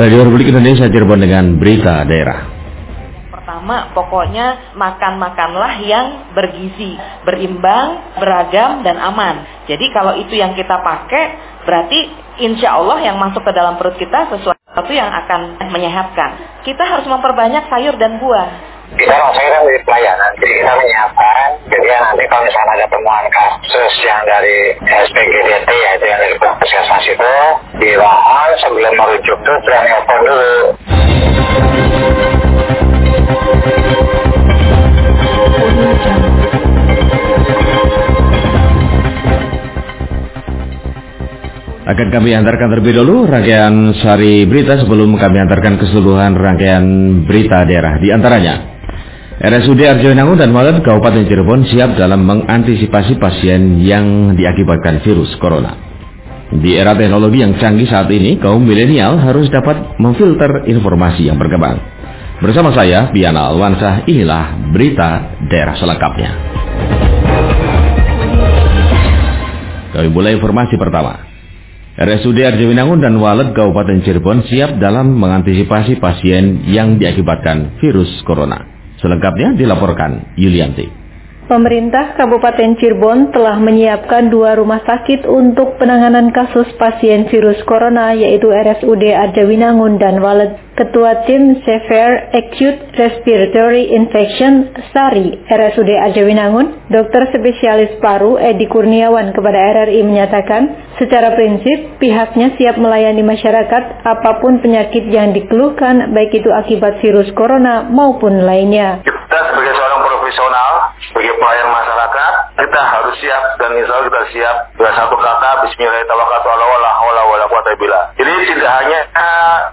Radio Republik Indonesia Cirebon dengan berita daerah. Pertama, pokoknya makan-makanlah yang bergizi, berimbang, beragam, dan aman. Jadi kalau itu yang kita pakai, berarti insya Allah yang masuk ke dalam perut kita sesuatu yang akan menyehatkan. Kita harus memperbanyak sayur dan buah kita maksudnya kan di pelayanan jadi kita menyiapkan jadi ya nanti kalau misalnya ada temuan kasus yang dari SPGDT yaitu yang dari puskesmas itu dimohon sebelum merujuk tuh sudah nelfon dulu Akan kami antarkan terlebih dahulu rangkaian sari berita sebelum kami antarkan keseluruhan rangkaian berita daerah. Di antaranya, RSUD Arjuna dan Malam Kabupaten Cirebon siap dalam mengantisipasi pasien yang diakibatkan virus corona. Di era teknologi yang canggih saat ini, kaum milenial harus dapat memfilter informasi yang berkembang. Bersama saya, Biana Alwansah, inilah berita daerah selengkapnya. Kami mulai informasi pertama. RSUD Arjawinangun dan Walet Kabupaten Cirebon siap dalam mengantisipasi pasien yang diakibatkan virus corona. Selengkapnya dilaporkan Yulianti. Pemerintah Kabupaten Cirebon telah menyiapkan dua rumah sakit untuk penanganan kasus pasien virus corona yaitu RSUD Arjawinangun dan Walet. Ketua Tim Severe Acute Respiratory Infection SARI RSUD Arjawinangun, Dokter Spesialis Paru Edi Kurniawan kepada RRI menyatakan, secara prinsip pihaknya siap melayani masyarakat apa pun penyakit yang dikeluhkan baik itu akibat virus corona maupun lainnya. Kita sebagai seorang profesional, pelayan masyarakat, kita harus siap dan insya Allah kita siap dengan satu kata Bismillahirrahmanirrahim. Jadi tidak hanya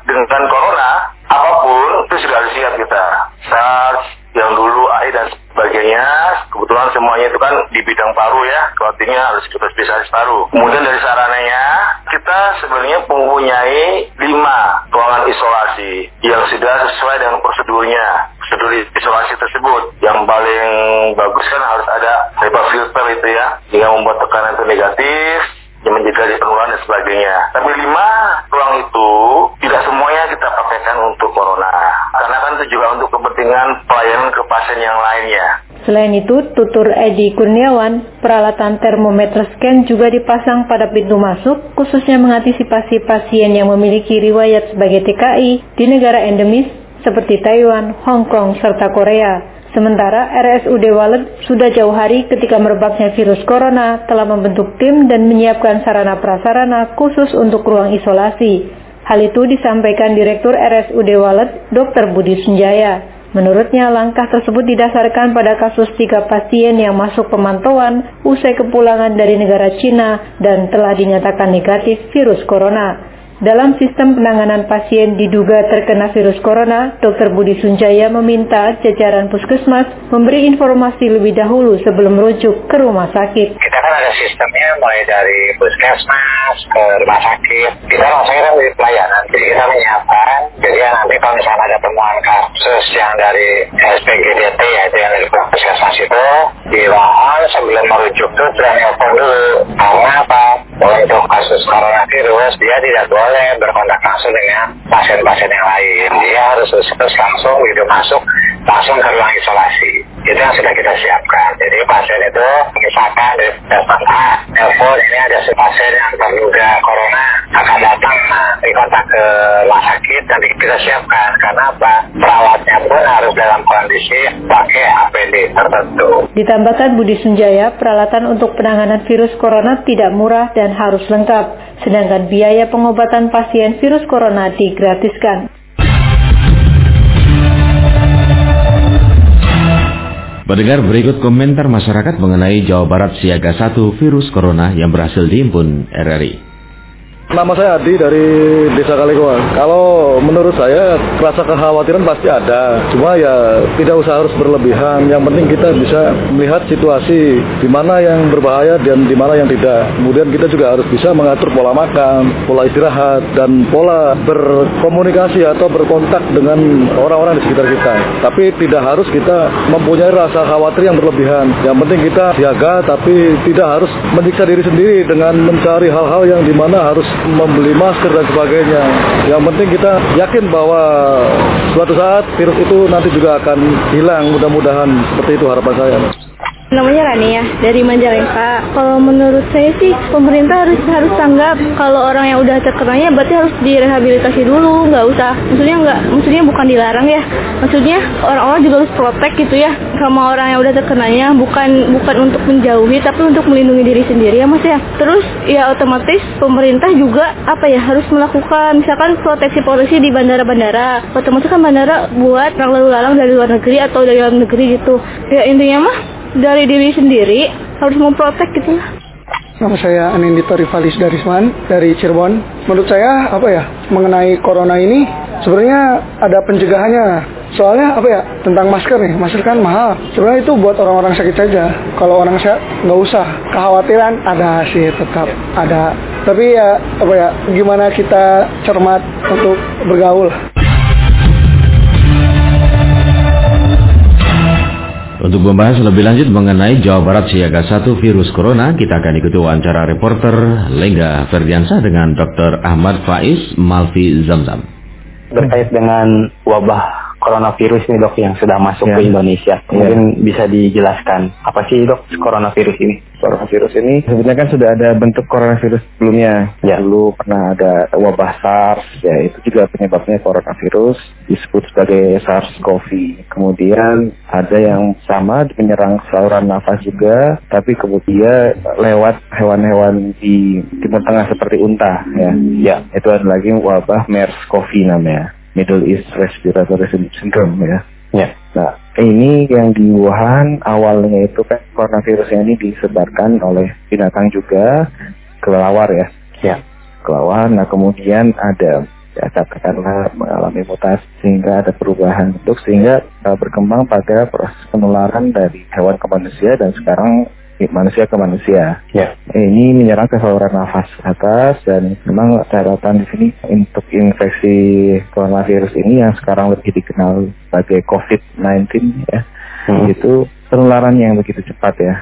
dengan corona, apa pun itu sudah harus siap kita. SARS, yang dulu AI dan sebagainya, kebetulan semuanya itu kan di bidang paru ya, artinya harus kita spesialis paru. Kemudian dari sarananya, kita sebenarnya mempunyai lima ruangan isolasi yang sudah sesuai dengan prosedurnya prosedur isolasi tersebut. Yang paling bagus kan harus ada HEPA filter itu ya, yang membuat tekanan itu negatif, yang menjaga penularan dan sebagainya. Tapi lima ruang itu tidak semuanya kita pakaikan untuk corona. Karena kan itu juga untuk kepentingan pelayanan ke pasien yang lainnya. Selain itu, tutur Edi Kurniawan, peralatan termometer scan juga dipasang pada pintu masuk, khususnya mengantisipasi pasien yang memiliki riwayat sebagai TKI di negara endemis seperti Taiwan, Hong Kong, serta Korea. Sementara RSUD Walet sudah jauh hari ketika merebaknya virus corona telah membentuk tim dan menyiapkan sarana prasarana khusus untuk ruang isolasi. Hal itu disampaikan Direktur RSUD Walet, Dr. Budi Sunjaya. Menurutnya langkah tersebut didasarkan pada kasus tiga pasien yang masuk pemantauan usai kepulangan dari negara Cina dan telah dinyatakan negatif virus corona. Dalam sistem penanganan pasien diduga terkena virus corona, Dr. Budi Sunjaya meminta jajaran puskesmas memberi informasi lebih dahulu sebelum merujuk ke rumah sakit. Kita kan ada sistemnya mulai dari puskesmas ke rumah sakit. Kita langsung kan di pelayanan, jadi kita menyiapkan. Jadi ya nanti kalau misalnya ada temuan kasus yang dari SPGDT yaitu yang dari puskesmas itu, dimohon sebelum merujuk itu sudah nelfon dulu. Karena apa? Untuk kasus coronavirus dia tidak boleh berkontak langsung dengan pasien-pasien yang lain. Dia harus terus langsung gitu masuk langsung ke ruang isolasi. Itu yang sudah kita siapkan. Jadi pasien itu misalkan di telepon A, telepon ini ada si pasien yang terduga corona akan datang nah, di kontak ke rumah sakit nanti kita siapkan karena apa perawatnya pun harus dalam kondisi pakai APD tertentu. Ditambahkan Budi Sunjaya, peralatan untuk penanganan virus corona tidak murah dan harus lengkap sedangkan biaya pengobatan pasien virus corona digratiskan. Pendengar berikut komentar masyarakat mengenai Jawa Barat siaga 1 virus corona yang berhasil diimpun RRI. Nama saya Adi dari Desa Kalikoa. Kalau menurut saya rasa kekhawatiran pasti ada. Cuma ya tidak usah harus berlebihan. Yang penting kita bisa melihat situasi di mana yang berbahaya dan di mana yang tidak. Kemudian kita juga harus bisa mengatur pola makan, pola istirahat, dan pola berkomunikasi atau berkontak dengan orang-orang di sekitar kita. Tapi tidak harus kita mempunyai rasa khawatir yang berlebihan. Yang penting kita siaga tapi tidak harus menyiksa diri sendiri dengan mencari hal-hal yang di mana harus membeli masker dan sebagainya. Yang penting kita yakin bahwa suatu saat virus itu nanti juga akan hilang. Mudah-mudahan seperti itu harapan saya. Namanya Rani ya, dari Majalengka. Kalau menurut saya sih pemerintah harus harus tanggap kalau orang yang udah terkenanya berarti harus direhabilitasi dulu, nggak usah. Maksudnya nggak, maksudnya bukan dilarang ya. Maksudnya orang-orang juga harus protek gitu ya sama orang yang udah terkenanya, bukan bukan untuk menjauhi tapi untuk melindungi diri sendiri ya Mas ya. Terus ya otomatis pemerintah juga apa ya harus melakukan misalkan proteksi polisi di bandara-bandara. Otomatis kan bandara buat orang lalu lalang dari luar negeri atau dari dalam negeri gitu. Ya intinya mah dari diri sendiri harus memprotek gitu. Nama saya Anindito Rivalis Darisman dari Cirebon. Menurut saya apa ya mengenai corona ini sebenarnya ada pencegahannya. Soalnya apa ya tentang masker nih, masker kan mahal. Sebenarnya itu buat orang-orang sakit saja. Kalau orang sehat nggak usah. Kekhawatiran ada sih tetap ada. Tapi ya apa ya gimana kita cermat untuk bergaul. Untuk membahas lebih lanjut mengenai Jawa Barat siaga satu virus corona, kita akan ikuti wawancara reporter Lengga Ferdiansa dengan Dr. Ahmad Faiz Malfi Zamzam. Terkait dengan wabah coronavirus nih dok yang sudah masuk Ya. ke Indonesia, mungkin bisa dijelaskan apa sih dok coronavirus ini? coronavirus ini sebenarnya kan sudah ada bentuk coronavirus sebelumnya. Ya. Dulu pernah ada wabah SARS, ya itu juga penyebabnya coronavirus disebut sebagai SARS-CoV. Kemudian ada yang sama menyerang saluran nafas juga, tapi kemudian lewat hewan-hewan di Timur Tengah seperti unta, ya. Ya, Itu ada lagi wabah MERS-CoV namanya, Middle East Respiratory Syndrome, ya. ya, Nah, ini yang di Wuhan awalnya itu kan coronavirusnya ini disebarkan oleh binatang juga, kelelawar ya, ya, kelelawar. Nah, kemudian ada ya katakanlah mengalami mutasi sehingga ada perubahan bentuk sehingga uh, berkembang pada proses penularan dari hewan ke manusia dan sekarang eh, manusia ke manusia. ya, Ini menyerang ke saluran nafas atas dan memang catatan di sini untuk infeksi coronavirus ini yang sekarang lebih dikenal sebagai COVID-19 ya, Hmm. itu penularan yang begitu cepat ya.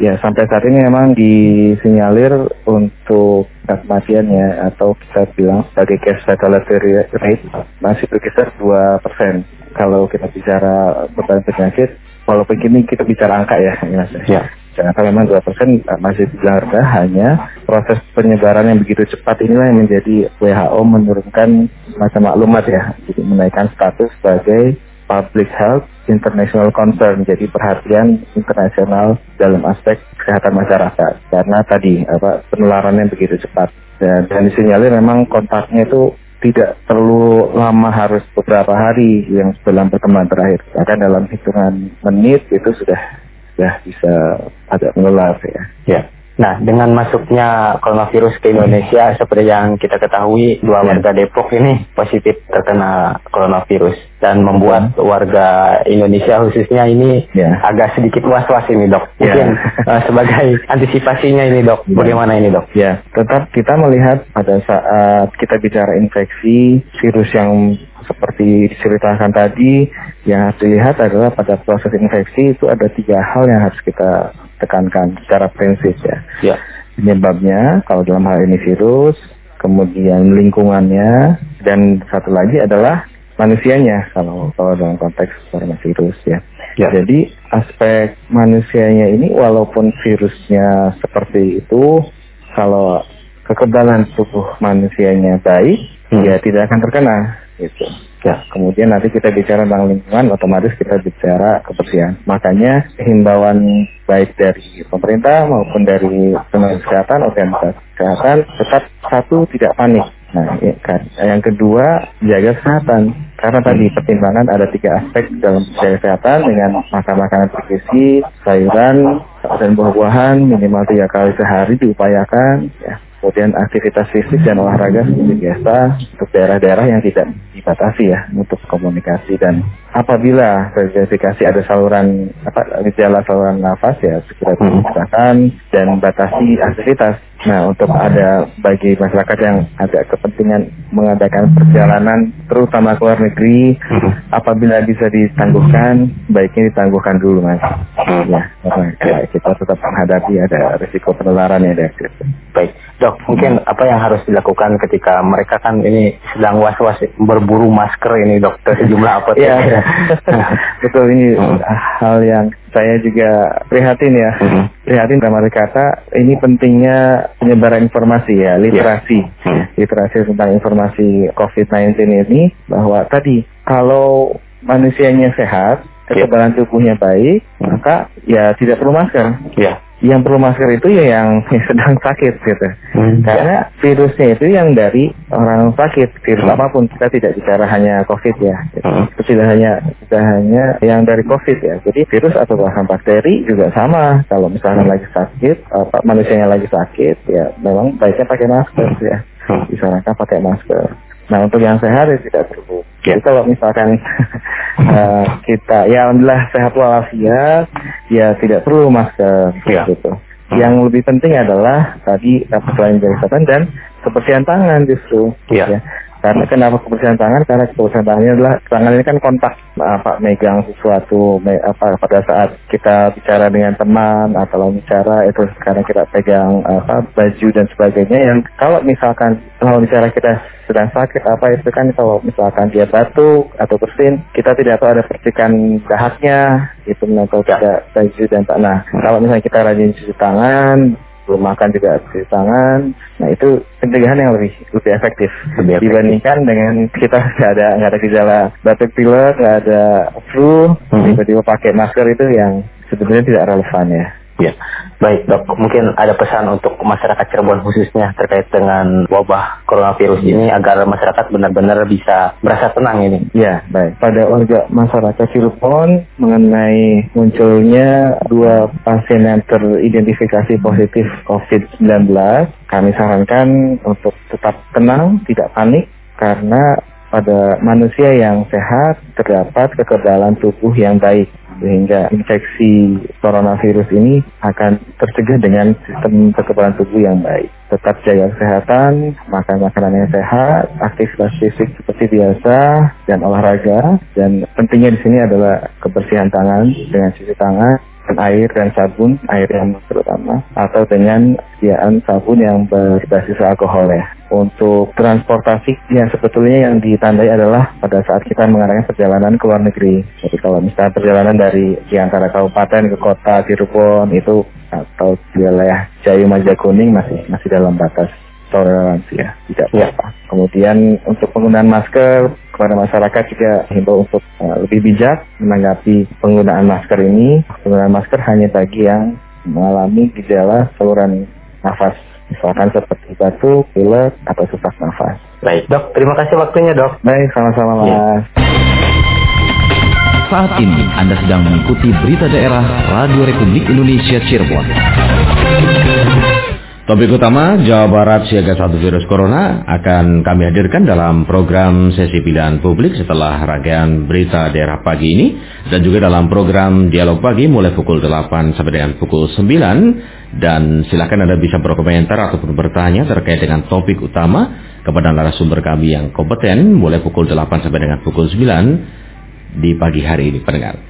Ya sampai saat ini memang disinyalir untuk tingkat kematiannya atau kita bilang sebagai case fatality rate masih berkisar 2%. Kalau kita bicara beban penyakit, walaupun kini kita bicara angka ya, Mas. ya, Ternyata memang 2% masih dibilang rendah, hanya proses penyebaran yang begitu cepat inilah yang menjadi WHO menurunkan semacam maklumat ya, jadi menaikkan status sebagai public health international concern, jadi perhatian internasional dalam aspek kesehatan masyarakat. Karena tadi apa penularannya begitu cepat dan, dan disinyalir memang kontaknya itu tidak perlu lama harus beberapa hari yang dalam pertemuan terakhir. Bahkan dalam hitungan menit itu sudah sudah bisa agak menular ya. ya. Nah, dengan masuknya coronavirus ke Indonesia, seperti yang kita ketahui, dua Ya. warga Depok ini positif terkena coronavirus dan membuat warga Indonesia khususnya ini Ya. agak sedikit was-was ini dok. Ya. Mungkin eh, sebagai antisipasinya ini dok, Ya. bagaimana ini dok? Ya, tetap kita melihat pada saat kita bicara infeksi virus yang seperti diceritakan tadi, yang harus dilihat adalah pada proses infeksi itu ada tiga hal yang harus kita tekankan secara prinsip ya. Ya, Penyebabnya, kalau dalam hal ini virus, kemudian lingkungannya, dan satu lagi adalah manusianya kalau kalau dalam konteks coronavirus ya. Ya. Jadi aspek manusianya ini walaupun virusnya seperti itu, kalau kekebalan tubuh manusianya baik, Hmm. ya tidak akan terkena gitu. Ya, kemudian nanti kita bicara tentang lingkungan, otomatis kita bicara kebersihan. Makanya himbauan baik dari pemerintah maupun dari tenaga kesehatan, organisasi kesehatan, tetap satu tidak panik. Nah, ya kan. yang kedua jaga kesehatan. Karena tadi pertimbangan ada tiga aspek dalam jaga kesehatan dengan makan makanan bergizi, sayuran dan buah-buahan minimal tiga kali sehari diupayakan. Ya. Kemudian aktivitas fisik dan olahraga seperti biasa untuk daerah-daerah yang tidak dibatasi ya untuk komunikasi dan apabila verifikasi ada saluran apa gejala saluran nafas ya segera dipisahkan dan batasi aktivitas. Nah untuk ada bagi masyarakat yang ada kepentingan mengadakan perjalanan terutama ke luar negeri apabila bisa ditangguhkan baiknya ditangguhkan dulu mas. Ya, karena ya, kita tetap menghadapi ada risiko penularan yang ada. baik. Dok, mungkin apa yang harus dilakukan ketika mereka kan ini sedang was-was berburu masker ini dok ke sejumlah apotek. Iya, iya. betul ini hmm. hal yang saya juga prihatin ya. Hmm. Prihatin dalam arti kata ini pentingnya penyebaran informasi ya, literasi. Yeah. Hmm. Literasi tentang informasi COVID-19 ini bahwa tadi kalau manusianya sehat, iya. kekebalan tubuhnya baik, maka ya tidak perlu masker. Ya yang perlu masker itu ya yang, yang sedang sakit gitu. Hmm. Karena virusnya itu yang dari orang sakit, virus hmm. apa pun kita tidak bicara hanya COVID ya. Gitu. Hmm. Itu tidak hanya tidak hanya yang dari COVID ya. Jadi virus atau bahkan bakteri juga sama. Kalau misalnya hmm. lagi sakit, apa manusianya lagi sakit ya memang baiknya pakai masker hmm. ya. Hmm. Disarankan pakai masker. Nah untuk yang sehat ya tidak perlu. Ya. Jadi kalau misalkan uh, kita ya alhamdulillah sehat walafiat ya tidak perlu masker ya. gitu. Hmm. Yang lebih penting adalah tadi selain dari kesehatan dan kebersihan tangan justru. Ya. ya. Karena kenapa kebersihan tangan? Karena kebersihan tangannya adalah tangan ini kan kontak apa megang sesuatu me, apa pada saat kita bicara dengan teman atau bicara itu karena kita pegang apa baju dan sebagainya yang kalau misalkan kalau misalnya kita sedang sakit apa itu kan kalau misalkan dia batuk atau bersin kita tidak tahu ada percikan dahaknya itu atau tidak baju dan tak nah kalau misalnya kita rajin cuci tangan belum makan juga cuci tangan. Nah itu pencegahan yang lebih lebih efektif, lebih efektif. dibandingkan dengan kita nggak ada nggak ada gejala batuk pilek, nggak ada flu, hmm. tiba-tiba pakai masker itu yang sebenarnya tidak relevan ya. Ya, baik dok. Mungkin ada pesan untuk masyarakat Cirebon khususnya terkait dengan wabah coronavirus ini agar masyarakat benar-benar bisa merasa tenang ini. Ya, baik. Pada warga masyarakat Cirebon mengenai munculnya dua pasien yang teridentifikasi positif COVID-19, kami sarankan untuk tetap tenang, tidak panik karena pada manusia yang sehat terdapat kekebalan tubuh yang baik sehingga infeksi coronavirus ini akan tercegah dengan sistem kekebalan tubuh yang baik. Tetap jaga kesehatan, makan makanan yang sehat, aktivitas fisik seperti biasa, dan olahraga. Dan pentingnya di sini adalah kebersihan tangan dengan cuci tangan, dan air dan sabun, air yang terutama, atau dengan sediaan sabun yang berbasis alkohol ya. Untuk transportasi yang sebetulnya yang ditandai adalah pada saat kita mengadakan perjalanan ke luar negeri. Jadi kalau misalnya perjalanan dari di antara kabupaten ke kota Cirebon itu atau di wilayah Jayu Majakuning masih masih dalam batas toleransi ya, tidak ya. apa-apa. Kemudian untuk penggunaan masker kepada masyarakat juga himbau untuk uh, lebih bijak menanggapi penggunaan masker ini. Penggunaan masker hanya bagi yang mengalami gejala saluran nafas misalkan seperti batuk, pilek, atau sesak nafas. Baik, dok. Terima kasih waktunya, dok. Baik, sama-sama, iya. Mas. Saat ini Anda sedang mengikuti berita daerah Radio Republik Indonesia Cirebon. Topik utama Jawa Barat siaga satu virus corona akan kami hadirkan dalam program sesi pilihan publik setelah rangkaian berita daerah pagi ini dan juga dalam program dialog pagi mulai pukul 8 sampai dengan pukul 9 dan silakan Anda bisa berkomentar ataupun bertanya terkait dengan topik utama kepada narasumber kami yang kompeten mulai pukul 8 sampai dengan pukul 9 di pagi hari ini pendengar.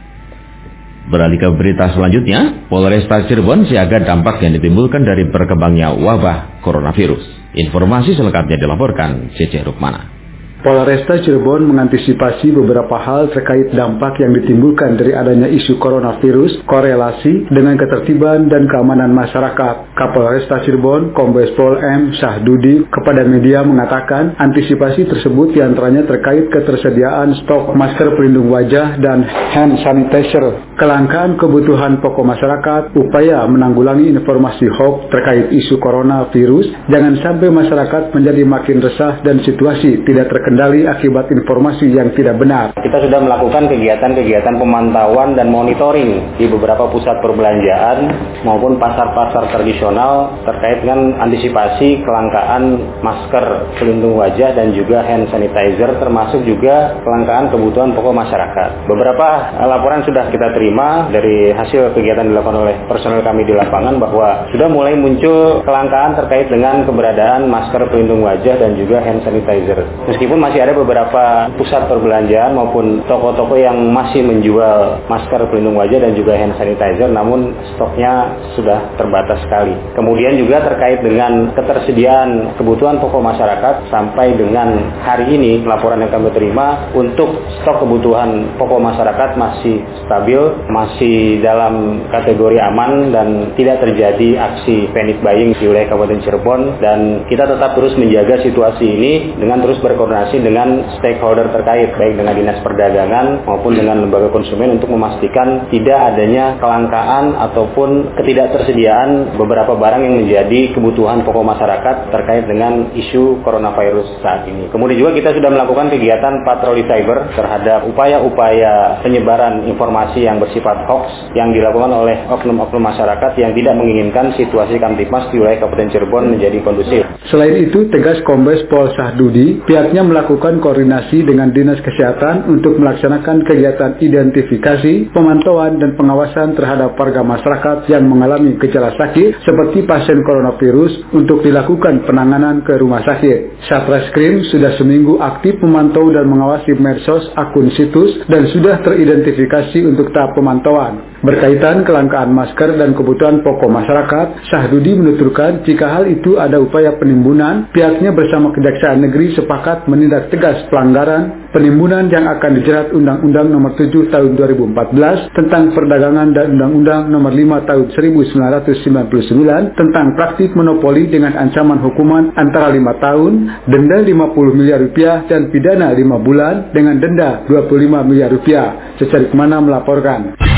Beralih ke berita selanjutnya, Polresta Cirebon siaga dampak yang ditimbulkan dari berkembangnya wabah coronavirus. Informasi selengkapnya dilaporkan Cece Rukmana. Polresta Cirebon mengantisipasi beberapa hal terkait dampak yang ditimbulkan dari adanya isu coronavirus, korelasi dengan ketertiban dan keamanan masyarakat. Kapolresta Cirebon, Kombes Pol M. Syahdudi, kepada media mengatakan antisipasi tersebut di antaranya terkait ketersediaan stok masker pelindung wajah dan hand sanitizer, kelangkaan kebutuhan pokok masyarakat, upaya menanggulangi informasi hoax terkait isu coronavirus, jangan sampai masyarakat menjadi makin resah dan situasi tidak terkendali terkendali akibat informasi yang tidak benar. Kita sudah melakukan kegiatan-kegiatan pemantauan dan monitoring di beberapa pusat perbelanjaan maupun pasar-pasar tradisional terkait dengan antisipasi kelangkaan masker pelindung wajah dan juga hand sanitizer termasuk juga kelangkaan kebutuhan pokok masyarakat. Beberapa laporan sudah kita terima dari hasil kegiatan dilakukan oleh personel kami di lapangan bahwa sudah mulai muncul kelangkaan terkait dengan keberadaan masker pelindung wajah dan juga hand sanitizer. Meskipun masih ada beberapa pusat perbelanjaan maupun toko-toko yang masih menjual masker pelindung wajah dan juga hand sanitizer namun stoknya sudah terbatas sekali. Kemudian juga terkait dengan ketersediaan kebutuhan pokok masyarakat sampai dengan hari ini laporan yang kami terima untuk stok kebutuhan pokok masyarakat masih stabil, masih dalam kategori aman dan tidak terjadi aksi panic buying di wilayah Kabupaten Cirebon dan kita tetap terus menjaga situasi ini dengan terus berkoordinasi dengan stakeholder terkait baik dengan Dinas Perdagangan maupun dengan lembaga konsumen untuk memastikan tidak adanya kelangkaan ataupun ketidaktersediaan beberapa barang yang menjadi kebutuhan pokok masyarakat terkait dengan isu coronavirus saat ini. Kemudian juga kita sudah melakukan kegiatan patroli cyber terhadap upaya-upaya penyebaran informasi yang bersifat hoax yang dilakukan oleh oknum-oknum masyarakat yang tidak menginginkan situasi Kamtipmas di wilayah Kabupaten Cirebon menjadi kondusif. Selain itu, tegas Kombes Pol Sahdudi, pihaknya melakukan koordinasi dengan Dinas Kesehatan untuk melaksanakan kegiatan identifikasi, pemantauan, dan pengawasan terhadap warga masyarakat yang mengalami gejala sakit seperti pasien coronavirus untuk dilakukan penanganan ke rumah sakit. Satreskrim sudah seminggu aktif memantau dan mengawasi medsos akun situs dan sudah teridentifikasi untuk tahap pemantauan. Berkaitan kelangkaan masker dan kebutuhan pokok masyarakat, Sahdudi menuturkan jika hal itu ada upaya penimbunan, pihaknya bersama Kejaksaan Negeri sepakat menindak tegas pelanggaran penimbunan yang akan dijerat Undang-Undang Nomor 7 Tahun 2014 tentang Perdagangan dan Undang-Undang Nomor 5 Tahun 1999 tentang praktik monopoli dengan ancaman hukuman antara 5 tahun, denda 50 miliar rupiah dan pidana 5 bulan dengan denda 25 miliar rupiah. Secara ke mana melaporkan.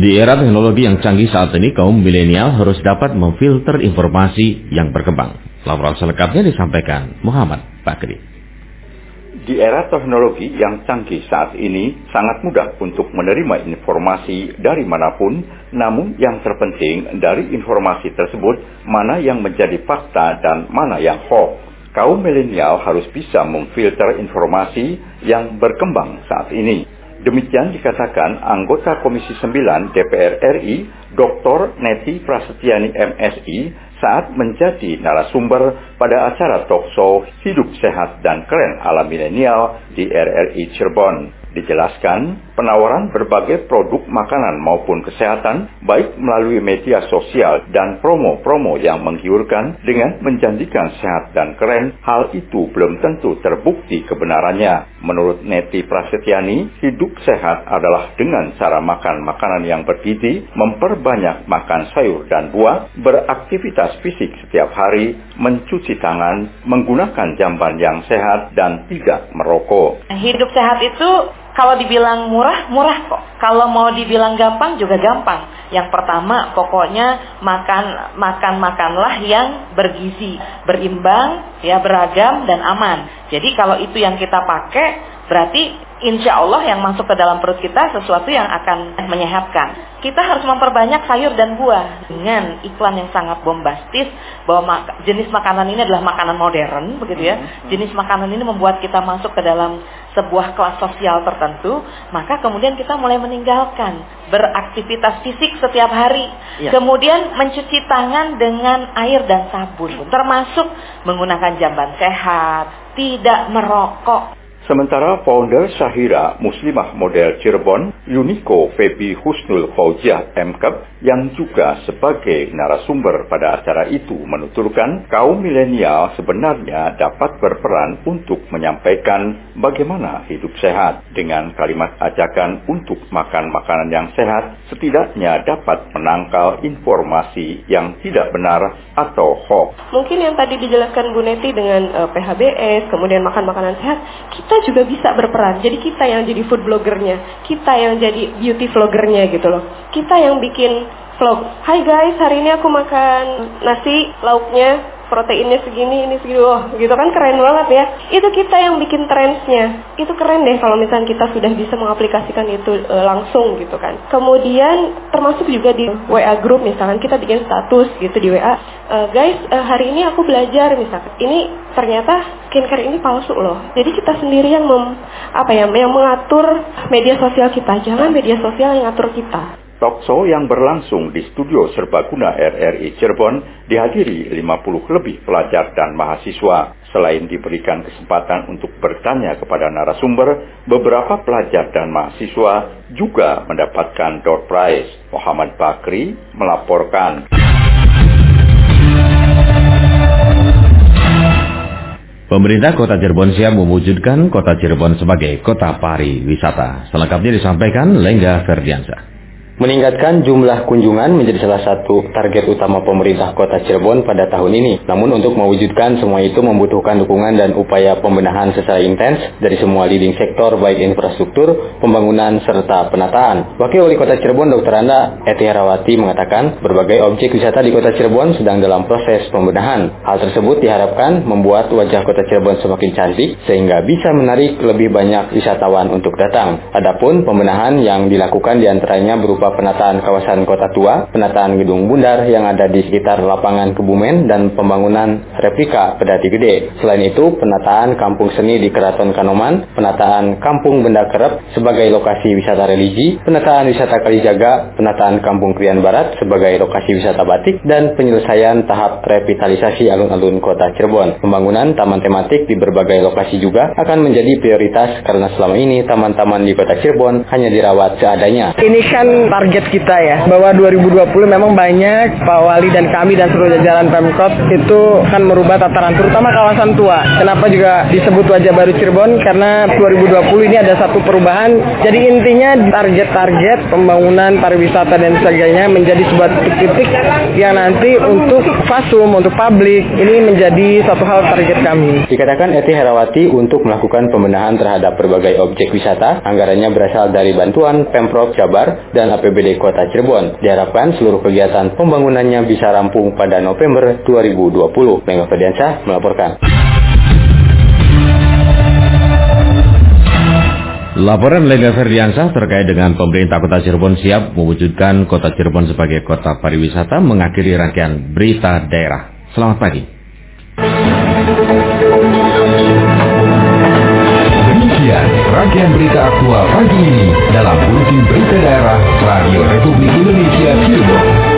Di era teknologi yang canggih saat ini, kaum milenial harus dapat memfilter informasi yang berkembang. Laporan selengkapnya disampaikan Muhammad Bakri. Di era teknologi yang canggih saat ini, sangat mudah untuk menerima informasi dari mana pun, namun yang terpenting dari informasi tersebut, mana yang menjadi fakta dan mana yang hoax. Kaum milenial harus bisa memfilter informasi yang berkembang saat ini. Demikian dikatakan anggota Komisi 9 DPR RI, Dr. Neti Prasetyani MSI, saat menjadi narasumber pada acara talkshow Hidup Sehat dan Keren ala Milenial di RRI Cirebon. Dijelaskan, penawaran berbagai produk makanan maupun kesehatan, baik melalui media sosial dan promo-promo yang menggiurkan dengan menjanjikan sehat dan keren, hal itu belum tentu terbukti kebenarannya. Menurut Neti Prasetyani, hidup sehat adalah dengan cara makan makanan yang bergizi, memperbanyak makan sayur dan buah, beraktivitas fisik setiap hari, mencuci tangan, menggunakan jamban yang sehat, dan tidak merokok. Hidup sehat itu kalau dibilang murah, murah kok. Kalau mau dibilang gampang juga gampang. Yang pertama, pokoknya makan makan makanlah yang bergizi, berimbang, ya beragam dan aman. Jadi kalau itu yang kita pakai, berarti insya Allah yang masuk ke dalam perut kita sesuatu yang akan menyehatkan. Kita harus memperbanyak sayur dan buah dengan iklan yang sangat bombastis bahwa mak jenis makanan ini adalah makanan modern, begitu ya. Hmm, hmm. Jenis makanan ini membuat kita masuk ke dalam sebuah kelas sosial tertentu, maka kemudian kita mulai meninggalkan beraktivitas fisik setiap hari, ya. kemudian mencuci tangan dengan air dan sabun, termasuk menggunakan jamban sehat, tidak merokok, Sementara founder Syahira Muslimah Model Cirebon, Yuniko Febi Husnul Fauziah MKep, yang juga sebagai narasumber pada acara itu menuturkan kaum milenial sebenarnya dapat berperan untuk menyampaikan bagaimana hidup sehat dengan kalimat ajakan untuk makan makanan yang sehat setidaknya dapat menangkal informasi yang tidak benar atau hoax. Mungkin yang tadi dijelaskan Bu Neti dengan uh, eh, PHBS, kemudian makan makanan sehat, kita juga bisa berperan. Jadi kita yang jadi food bloggernya, kita yang jadi beauty vloggernya gitu loh. Kita yang bikin vlog. Hai guys, hari ini aku makan nasi lauknya proteinnya segini, ini segini, wah gitu kan keren banget ya. Itu kita yang bikin trendsnya. Itu keren deh kalau misalnya kita sudah bisa mengaplikasikan itu e, langsung gitu kan. Kemudian termasuk juga di WA group misalkan kita bikin status gitu di WA. E, guys, e, hari ini aku belajar misalkan. Ini ternyata skincare ini palsu loh. Jadi kita sendiri yang mem, apa ya, yang mengatur media sosial kita. Jangan media sosial yang ngatur kita. Talkshow yang berlangsung di studio Serbaguna RRI Cirebon dihadiri 50 lebih pelajar dan mahasiswa. Selain diberikan kesempatan untuk bertanya kepada narasumber, beberapa pelajar dan mahasiswa juga mendapatkan door prize. Muhammad Bakri melaporkan. Pemerintah Kota Cirebon siap mewujudkan Kota Cirebon sebagai kota pariwisata. Selengkapnya disampaikan Lengga Ferdiansa. Meningkatkan jumlah kunjungan menjadi salah satu target utama pemerintah kota Cirebon pada tahun ini. Namun untuk mewujudkan semua itu membutuhkan dukungan dan upaya pembenahan secara intens dari semua leading sektor baik infrastruktur, pembangunan, serta penataan. Wakil Wali Kota Cirebon Dr. Anda Eti Herawati mengatakan berbagai objek wisata di Kota Cirebon sedang dalam proses pembenahan. Hal tersebut diharapkan membuat wajah Kota Cirebon semakin cantik sehingga bisa menarik lebih banyak wisatawan untuk datang. Adapun pembenahan yang dilakukan di antaranya berupa penataan kawasan kota tua, penataan gedung bundar yang ada di sekitar lapangan Kebumen, dan pembangunan replika pedati gede. Selain itu, penataan kampung seni di Keraton Kanoman, penataan kampung Benda Kerep sebagai lokasi wisata religi, penataan wisata Kalijaga, penataan kampung Krian Barat sebagai lokasi wisata batik, dan penyelesaian tahap revitalisasi alun-alun kota Cirebon. Pembangunan taman tematik di berbagai lokasi juga akan menjadi prioritas karena selama ini taman-taman di kota Cirebon hanya dirawat seadanya. Ini kan target kita ya bahwa 2020 memang banyak Pak Wali dan kami dan seluruh jajaran Pemkot itu akan merubah tataran terutama kawasan tua. Kenapa juga disebut wajah baru Cirebon karena 2020 ini ada satu perubahan. Jadi intinya target-target pembangunan pariwisata dan sebagainya menjadi sebuah titik-titik yang nanti untuk fasum untuk publik ini menjadi satu hal target kami. Dikatakan Eti Herawati untuk melakukan pembenahan terhadap berbagai objek wisata, anggarannya berasal dari bantuan Pemprov Jabar dan APBD Kota Cirebon. Diharapkan seluruh kegiatan pembangunannya bisa rampung pada November 2020. Mengah Ferdiansyah melaporkan. Laporan Lega Ferdiansah terkait dengan pemerintah Kota Cirebon siap mewujudkan Kota Cirebon sebagai kota pariwisata mengakhiri rangkaian berita daerah. Selamat pagi. Rangkaian berita aktual pagi ini dalam Buletin Berita Daerah Radio Republik Indonesia Cirebon.